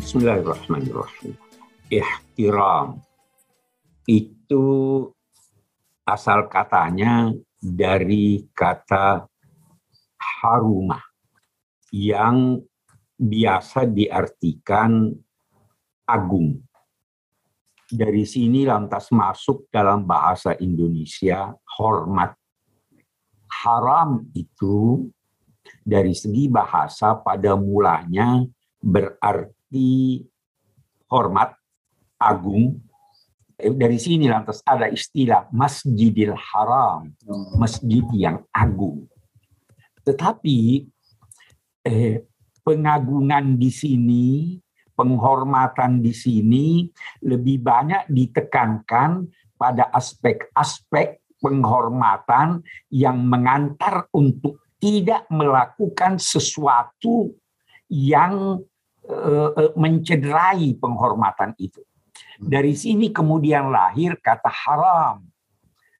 Bismillahirrahmanirrahim. Ihtiram itu asal katanya dari kata harumah yang biasa diartikan agung. Dari sini lantas masuk dalam bahasa Indonesia hormat. Haram itu dari segi bahasa pada mulanya berarti hormat, agung. Dari sini lantas ada istilah Masjidil Haram, masjid yang agung. Tetapi eh, pengagungan di sini, penghormatan di sini lebih banyak ditekankan pada aspek-aspek penghormatan yang mengantar untuk tidak melakukan sesuatu yang mencederai penghormatan itu. Dari sini kemudian lahir kata haram.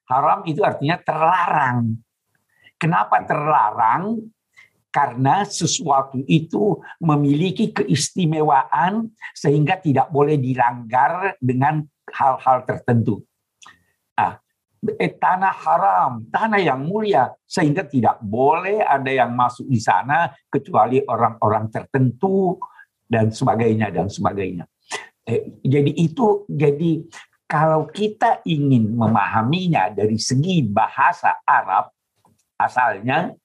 Haram itu artinya terlarang. Kenapa terlarang? karena sesuatu itu memiliki keistimewaan sehingga tidak boleh dilanggar dengan hal-hal tertentu. Nah, eh, tanah haram, tanah yang mulia, sehingga tidak boleh ada yang masuk di sana kecuali orang-orang tertentu dan sebagainya dan sebagainya. Eh, jadi itu jadi kalau kita ingin memahaminya dari segi bahasa Arab asalnya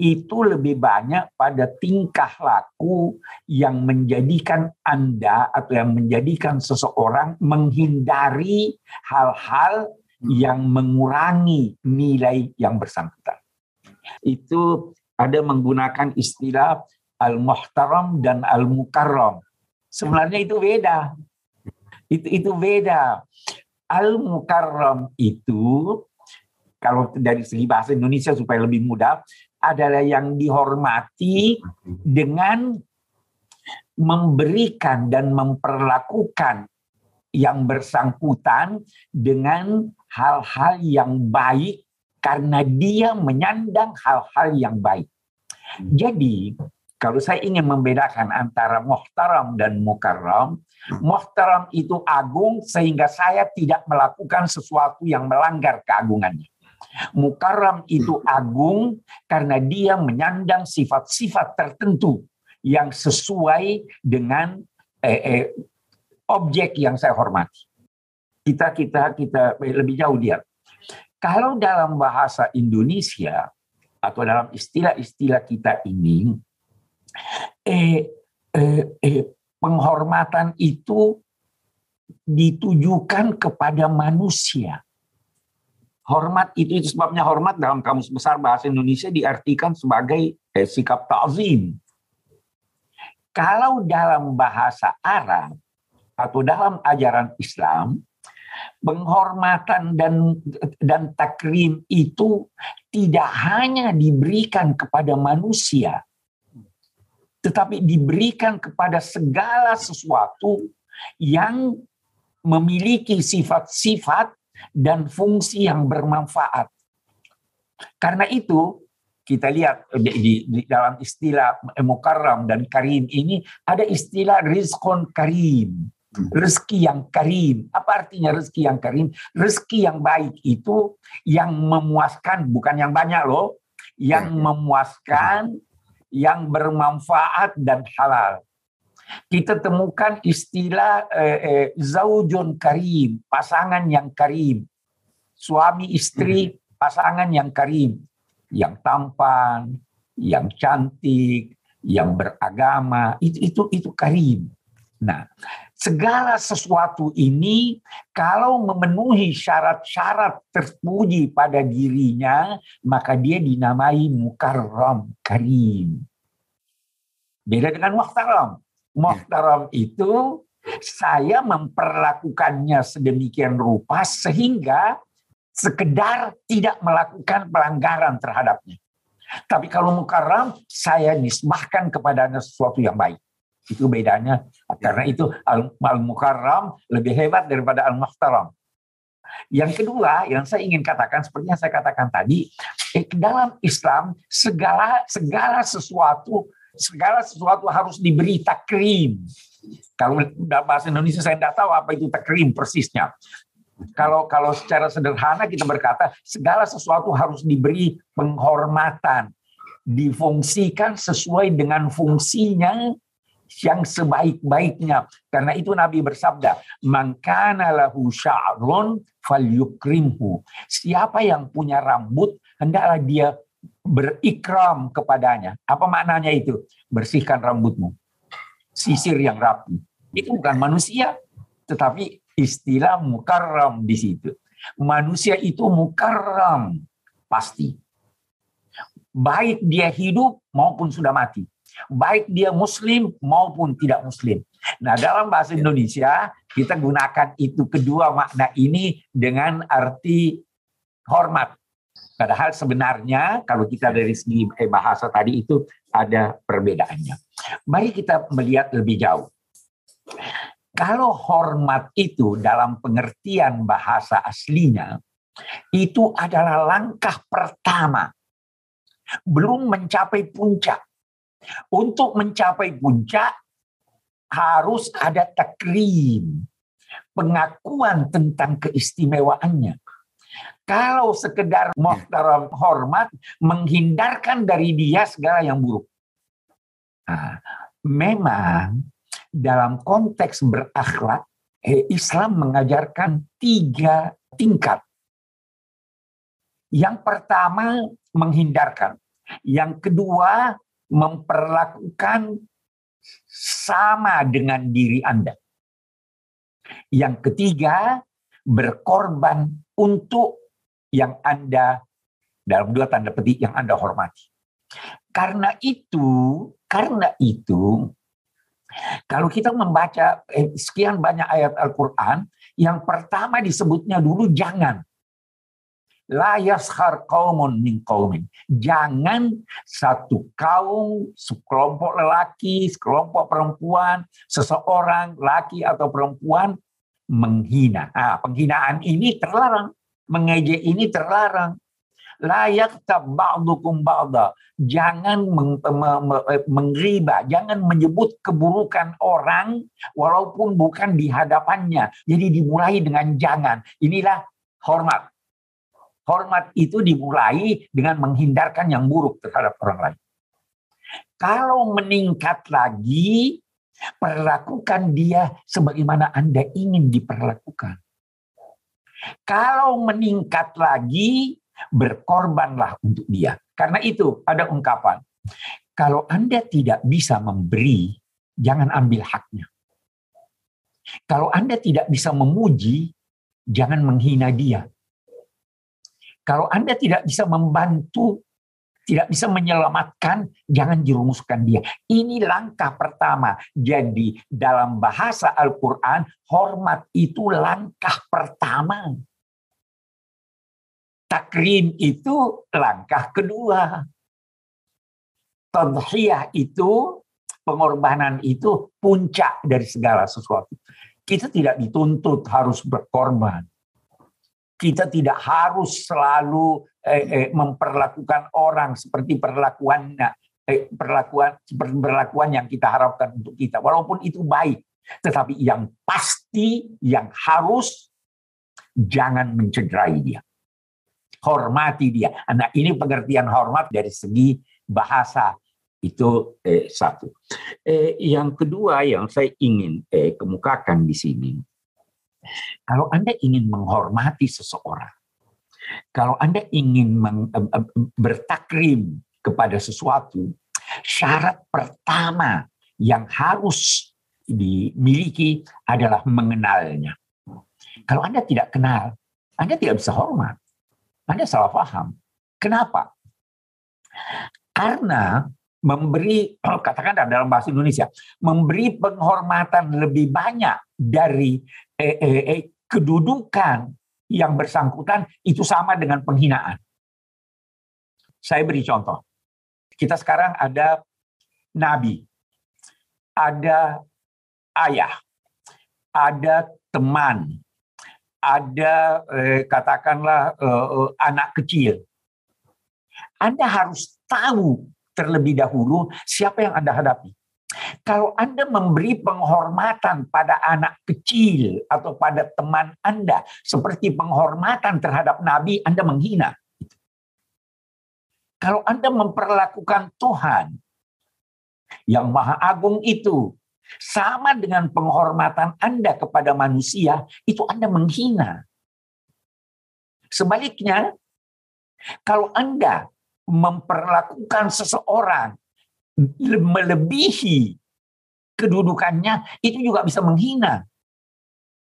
itu lebih banyak pada tingkah laku yang menjadikan Anda atau yang menjadikan seseorang menghindari hal-hal yang mengurangi nilai yang bersangkutan. Itu ada menggunakan istilah al-muhtaram dan al-mukarram. Sebenarnya itu beda. Itu itu beda. Al-mukarram itu kalau dari segi bahasa Indonesia supaya lebih mudah adalah yang dihormati dengan memberikan dan memperlakukan yang bersangkutan dengan hal-hal yang baik karena dia menyandang hal-hal yang baik. Jadi, kalau saya ingin membedakan antara muhtaram dan mukarram, muhtaram itu agung sehingga saya tidak melakukan sesuatu yang melanggar keagungannya. Mukarram itu agung karena dia menyandang sifat-sifat tertentu yang sesuai dengan eh, eh, objek yang saya hormati. Kita kita kita lebih jauh dia. Kalau dalam bahasa Indonesia atau dalam istilah-istilah kita ini, eh, eh, eh, penghormatan itu ditujukan kepada manusia Hormat itu, itu sebabnya hormat dalam kamus besar bahasa Indonesia diartikan sebagai eh, sikap ta'zim. Kalau dalam bahasa Arab atau dalam ajaran Islam, penghormatan dan dan takrim itu tidak hanya diberikan kepada manusia, tetapi diberikan kepada segala sesuatu yang memiliki sifat-sifat dan fungsi yang bermanfaat. Karena itu kita lihat di, di dalam istilah mukarram dan karim ini ada istilah rizkon karim. Rezeki yang karim. Apa artinya rezeki yang karim? Rezeki yang baik itu yang memuaskan, bukan yang banyak loh. Yang ya, ya. memuaskan, yang bermanfaat dan halal kita temukan istilah eh, eh, zaujun karim, pasangan yang karim. Suami istri, hmm. pasangan yang karim. Yang tampan, yang cantik, yang beragama, itu itu itu karim. Nah, segala sesuatu ini kalau memenuhi syarat-syarat terpuji pada dirinya, maka dia dinamai mukarram, karim. Beda dengan muhtaram. Muhtaram itu saya memperlakukannya sedemikian rupa sehingga sekedar tidak melakukan pelanggaran terhadapnya. Tapi kalau mukarram, saya nisbahkan kepadanya sesuatu yang baik. Itu bedanya. Karena itu al-mukarram lebih hebat daripada al-muhtaram. Yang kedua, yang saya ingin katakan seperti yang saya katakan tadi, eh, dalam Islam segala segala sesuatu segala sesuatu harus diberi takrim. Kalau bahasa Indonesia saya tidak tahu apa itu takrim persisnya. Kalau kalau secara sederhana kita berkata segala sesuatu harus diberi penghormatan, difungsikan sesuai dengan fungsinya yang sebaik-baiknya. Karena itu Nabi bersabda, "Mangkana lahu sya'run falyukrimhu." Siapa yang punya rambut, hendaklah dia berikram kepadanya. Apa maknanya itu? Bersihkan rambutmu. Sisir yang rapi. Itu bukan manusia, tetapi istilah mukarram di situ. Manusia itu mukarram pasti. Baik dia hidup maupun sudah mati. Baik dia muslim maupun tidak muslim. Nah, dalam bahasa Indonesia kita gunakan itu kedua makna ini dengan arti hormat. Padahal sebenarnya kalau kita dari segi eh, bahasa tadi itu ada perbedaannya. Mari kita melihat lebih jauh. Kalau hormat itu dalam pengertian bahasa aslinya, itu adalah langkah pertama. Belum mencapai puncak. Untuk mencapai puncak, harus ada takrim. Pengakuan tentang keistimewaannya. Kalau sekedar muhtaram hormat, menghindarkan dari dia segala yang buruk. Nah, memang dalam konteks berakhlak, eh, Islam mengajarkan tiga tingkat. Yang pertama menghindarkan, yang kedua memperlakukan sama dengan diri Anda. Yang ketiga berkorban untuk yang Anda dalam dua tanda petik yang Anda hormati. Karena itu, karena itu kalau kita membaca eh, sekian banyak ayat Al-Quran, yang pertama disebutnya dulu jangan. La yashar qaumun min qaumin. Jangan satu kaum, sekelompok lelaki, sekelompok perempuan, seseorang, laki atau perempuan menghina. Ah, penghinaan ini terlarang. Mengejek ini terlarang layak ba'dukum ba'da. Jangan meng, me, me, mengriba, jangan menyebut keburukan orang walaupun bukan di hadapannya. Jadi dimulai dengan jangan. Inilah hormat. Hormat itu dimulai dengan menghindarkan yang buruk terhadap orang lain. Kalau meningkat lagi, perlakukan dia sebagaimana Anda ingin diperlakukan. Kalau meningkat lagi, berkorbanlah untuk dia. Karena itu ada ungkapan, kalau Anda tidak bisa memberi, jangan ambil haknya. Kalau Anda tidak bisa memuji, jangan menghina dia. Kalau Anda tidak bisa membantu, tidak bisa menyelamatkan, jangan jerumuskan dia. Ini langkah pertama. Jadi dalam bahasa Al-Quran, hormat itu langkah pertama. Takrim itu langkah kedua. Tadhiyah itu, pengorbanan itu puncak dari segala sesuatu. Kita tidak dituntut harus berkorban. Kita tidak harus selalu eh, eh, memperlakukan orang seperti perlakuannya, eh, perlakuan seperti perlakuan yang kita harapkan untuk kita. Walaupun itu baik, tetapi yang pasti, yang harus jangan mencederai dia hormati dia. Nah ini pengertian hormat dari segi bahasa itu eh, satu. Eh, yang kedua yang saya ingin eh, kemukakan di sini, kalau anda ingin menghormati seseorang, kalau anda ingin meng, bertakrim kepada sesuatu, syarat pertama yang harus dimiliki adalah mengenalnya. Kalau anda tidak kenal, anda tidak bisa hormat. Anda salah paham. Kenapa? Karena memberi, katakan dalam bahasa Indonesia, memberi penghormatan lebih banyak dari eh, eh, eh, kedudukan yang bersangkutan itu sama dengan penghinaan. Saya beri contoh. Kita sekarang ada nabi, ada ayah, ada teman, ada eh, katakanlah eh, eh, anak kecil. Anda harus tahu terlebih dahulu siapa yang Anda hadapi. Kalau Anda memberi penghormatan pada anak kecil atau pada teman Anda seperti penghormatan terhadap Nabi, Anda menghina. Kalau Anda memperlakukan Tuhan yang Maha Agung itu sama dengan penghormatan Anda kepada manusia, itu Anda menghina. Sebaliknya, kalau Anda memperlakukan seseorang melebihi kedudukannya, itu juga bisa menghina.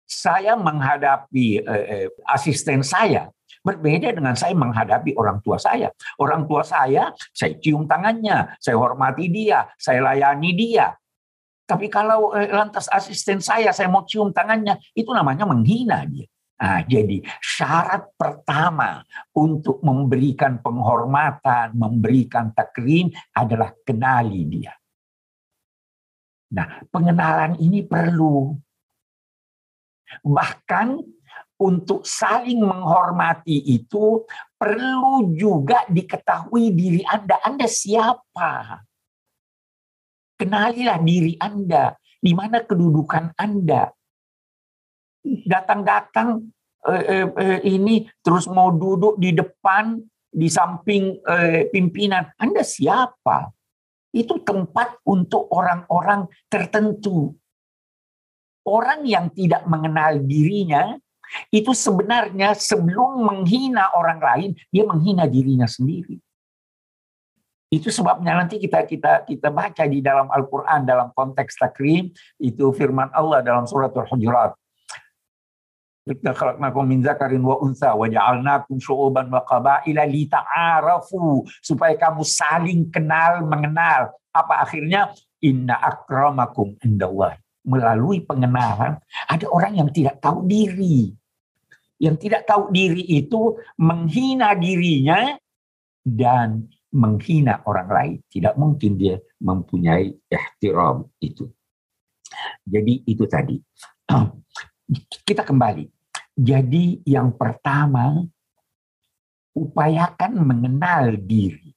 Saya menghadapi eh, eh, asisten saya berbeda dengan saya menghadapi orang tua saya. Orang tua saya, saya cium tangannya, saya hormati dia, saya layani dia. Tapi kalau eh, lantas asisten saya, saya mau cium tangannya, itu namanya menghina dia. Nah, jadi syarat pertama untuk memberikan penghormatan, memberikan takrim adalah kenali dia. Nah, pengenalan ini perlu. Bahkan untuk saling menghormati itu perlu juga diketahui diri Anda. Anda siapa? Kenalilah diri Anda. Di mana kedudukan Anda? Datang-datang eh, eh, eh, ini terus mau duduk di depan, di samping eh, pimpinan. Anda siapa? Itu tempat untuk orang-orang tertentu. Orang yang tidak mengenal dirinya, itu sebenarnya sebelum menghina orang lain, dia menghina dirinya sendiri. Itu sebabnya nanti kita kita kita baca di dalam Al-Qur'an dalam konteks takrim itu firman Allah dalam surat Al-Hujurat. Kita khalaqnakum min zakarin wa unsa wa ja'alnakum syu'uban wa qabaila supaya kamu saling kenal mengenal. Apa akhirnya? Inna akramakum indallah. Melalui pengenalan ada orang yang tidak tahu diri. Yang tidak tahu diri itu menghina dirinya dan menghina orang lain. Tidak mungkin dia mempunyai ihtiram itu. Jadi itu tadi. Kita kembali. Jadi yang pertama, upayakan mengenal diri.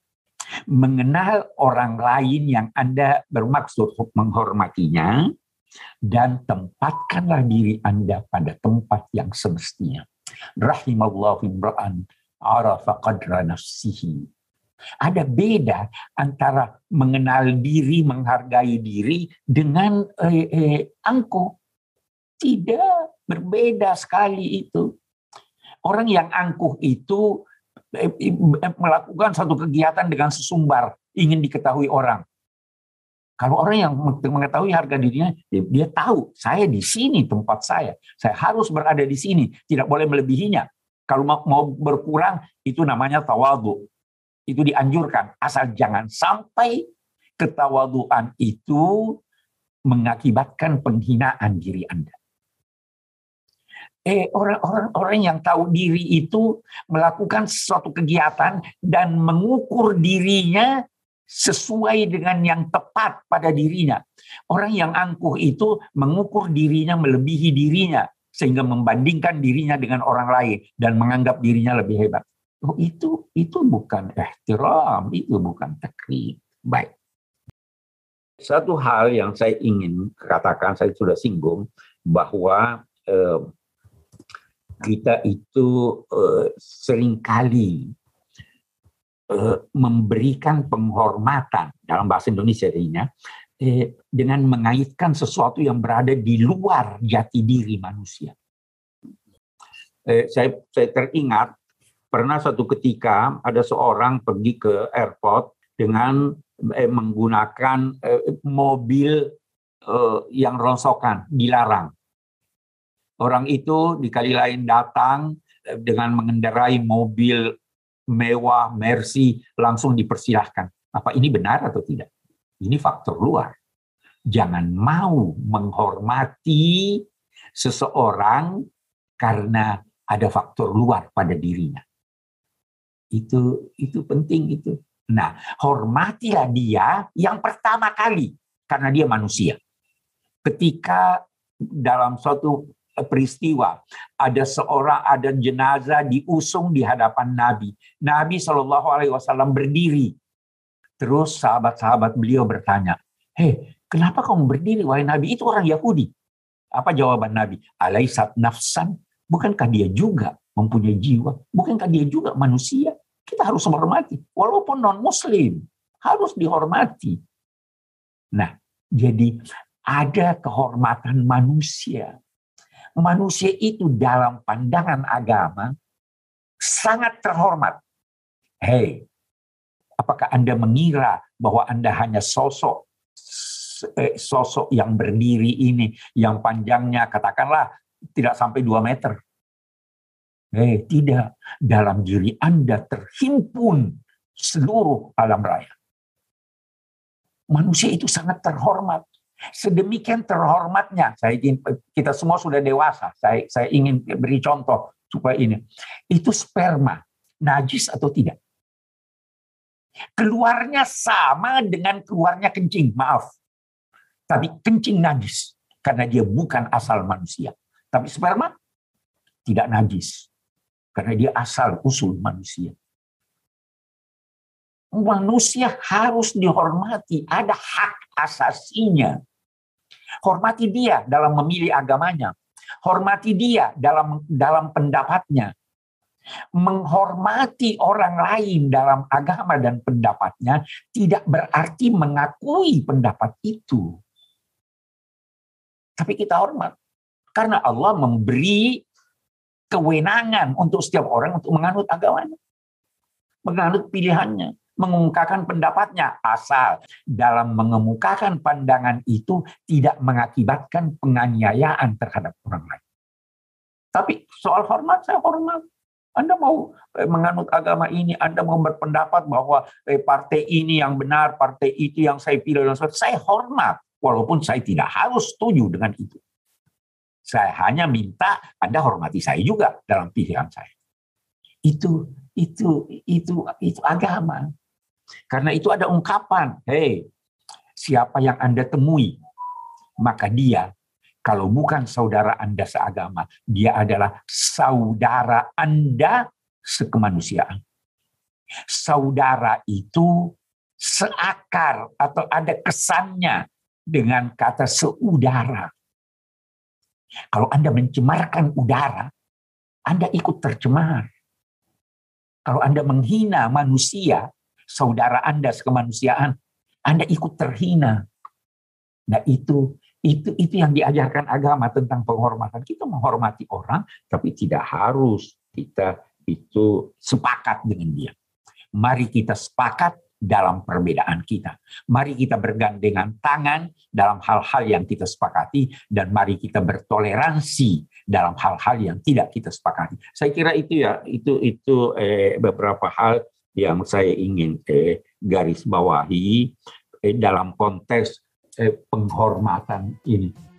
Mengenal orang lain yang Anda bermaksud menghormatinya, dan tempatkanlah diri Anda pada tempat yang semestinya. Rahimallahu imra'an arafa qadra nafsihi ada beda antara mengenal diri, menghargai diri dengan eh, eh, angkuh. Tidak, berbeda sekali itu. Orang yang angkuh itu eh, eh, melakukan satu kegiatan dengan sesumbar, ingin diketahui orang. Kalau orang yang mengetahui harga dirinya, dia, dia tahu saya di sini tempat saya, saya harus berada di sini, tidak boleh melebihinya. Kalau mau berkurang, itu namanya tawadu itu dianjurkan asal jangan sampai ketawaduan itu mengakibatkan penghinaan diri Anda. Eh orang-orang orang yang tahu diri itu melakukan suatu kegiatan dan mengukur dirinya sesuai dengan yang tepat pada dirinya. Orang yang angkuh itu mengukur dirinya melebihi dirinya sehingga membandingkan dirinya dengan orang lain dan menganggap dirinya lebih hebat. Oh, itu itu bukan ihtiram, itu bukan takrim. Baik. Satu hal yang saya ingin katakan, saya sudah singgung bahwa eh, kita itu eh, sering kali eh, memberikan penghormatan dalam bahasa Indonesia ini eh, dengan mengaitkan sesuatu yang berada di luar jati diri manusia. Eh, saya, saya teringat Pernah satu ketika ada seorang pergi ke airport dengan eh, menggunakan eh, mobil eh, yang rongsokan, dilarang. Orang itu di kali lain datang eh, dengan mengendarai mobil mewah, Mercy, langsung dipersilahkan. Apa ini benar atau tidak? Ini faktor luar. Jangan mau menghormati seseorang karena ada faktor luar pada dirinya. Itu itu penting itu. Nah, hormatilah dia yang pertama kali karena dia manusia. Ketika dalam suatu peristiwa ada seorang ada jenazah diusung di hadapan Nabi. Nabi Shallallahu Alaihi Wasallam berdiri. Terus sahabat-sahabat beliau bertanya, hei Kenapa kamu berdiri, wahai Nabi? Itu orang Yahudi. Apa jawaban Nabi? Alaisat nafsan. Bukankah dia juga mempunyai jiwa? Bukankah dia juga manusia? Kita harus menghormati. Walaupun non-muslim. Harus dihormati. Nah, jadi ada kehormatan manusia. Manusia itu dalam pandangan agama sangat terhormat. Hei, apakah Anda mengira bahwa Anda hanya sosok Eh, sosok yang berdiri ini yang panjangnya katakanlah tidak sampai 2 meter. Eh, tidak. Dalam diri Anda terhimpun seluruh alam raya. Manusia itu sangat terhormat. Sedemikian terhormatnya. Saya ingin kita semua sudah dewasa. Saya saya ingin beri contoh supaya ini. Itu sperma najis atau tidak? Keluarnya sama dengan keluarnya kencing. Maaf tapi kencing najis karena dia bukan asal manusia. Tapi sperma tidak najis karena dia asal usul manusia. Manusia harus dihormati, ada hak asasinya. Hormati dia dalam memilih agamanya. Hormati dia dalam dalam pendapatnya. Menghormati orang lain dalam agama dan pendapatnya tidak berarti mengakui pendapat itu. Tapi kita hormat. Karena Allah memberi kewenangan untuk setiap orang untuk menganut agamanya. Menganut pilihannya. Mengemukakan pendapatnya. Asal dalam mengemukakan pandangan itu tidak mengakibatkan penganiayaan terhadap orang lain. Tapi soal hormat, saya hormat. Anda mau eh, menganut agama ini, Anda mau berpendapat bahwa eh, partai ini yang benar, partai itu yang saya pilih dan saya hormat. Walaupun saya tidak harus setuju dengan itu. Saya hanya minta Anda hormati saya juga dalam pilihan saya. Itu itu itu itu agama. Karena itu ada ungkapan, "Hei, siapa yang Anda temui, maka dia kalau bukan saudara Anda seagama, dia adalah saudara Anda sekemanusiaan." Saudara itu seakar atau ada kesannya dengan kata seudara. Kalau Anda mencemarkan udara, Anda ikut tercemar. Kalau Anda menghina manusia, saudara Anda sekemanusiaan, Anda ikut terhina. Nah itu itu itu yang diajarkan agama tentang penghormatan. Kita menghormati orang, tapi tidak harus kita itu sepakat dengan dia. Mari kita sepakat dalam perbedaan kita. Mari kita bergandengan tangan dalam hal-hal yang kita sepakati dan mari kita bertoleransi dalam hal-hal yang tidak kita sepakati. Saya kira itu ya, itu itu eh, beberapa hal yang saya ingin eh, garis bawahi eh, dalam konteks eh, penghormatan ini.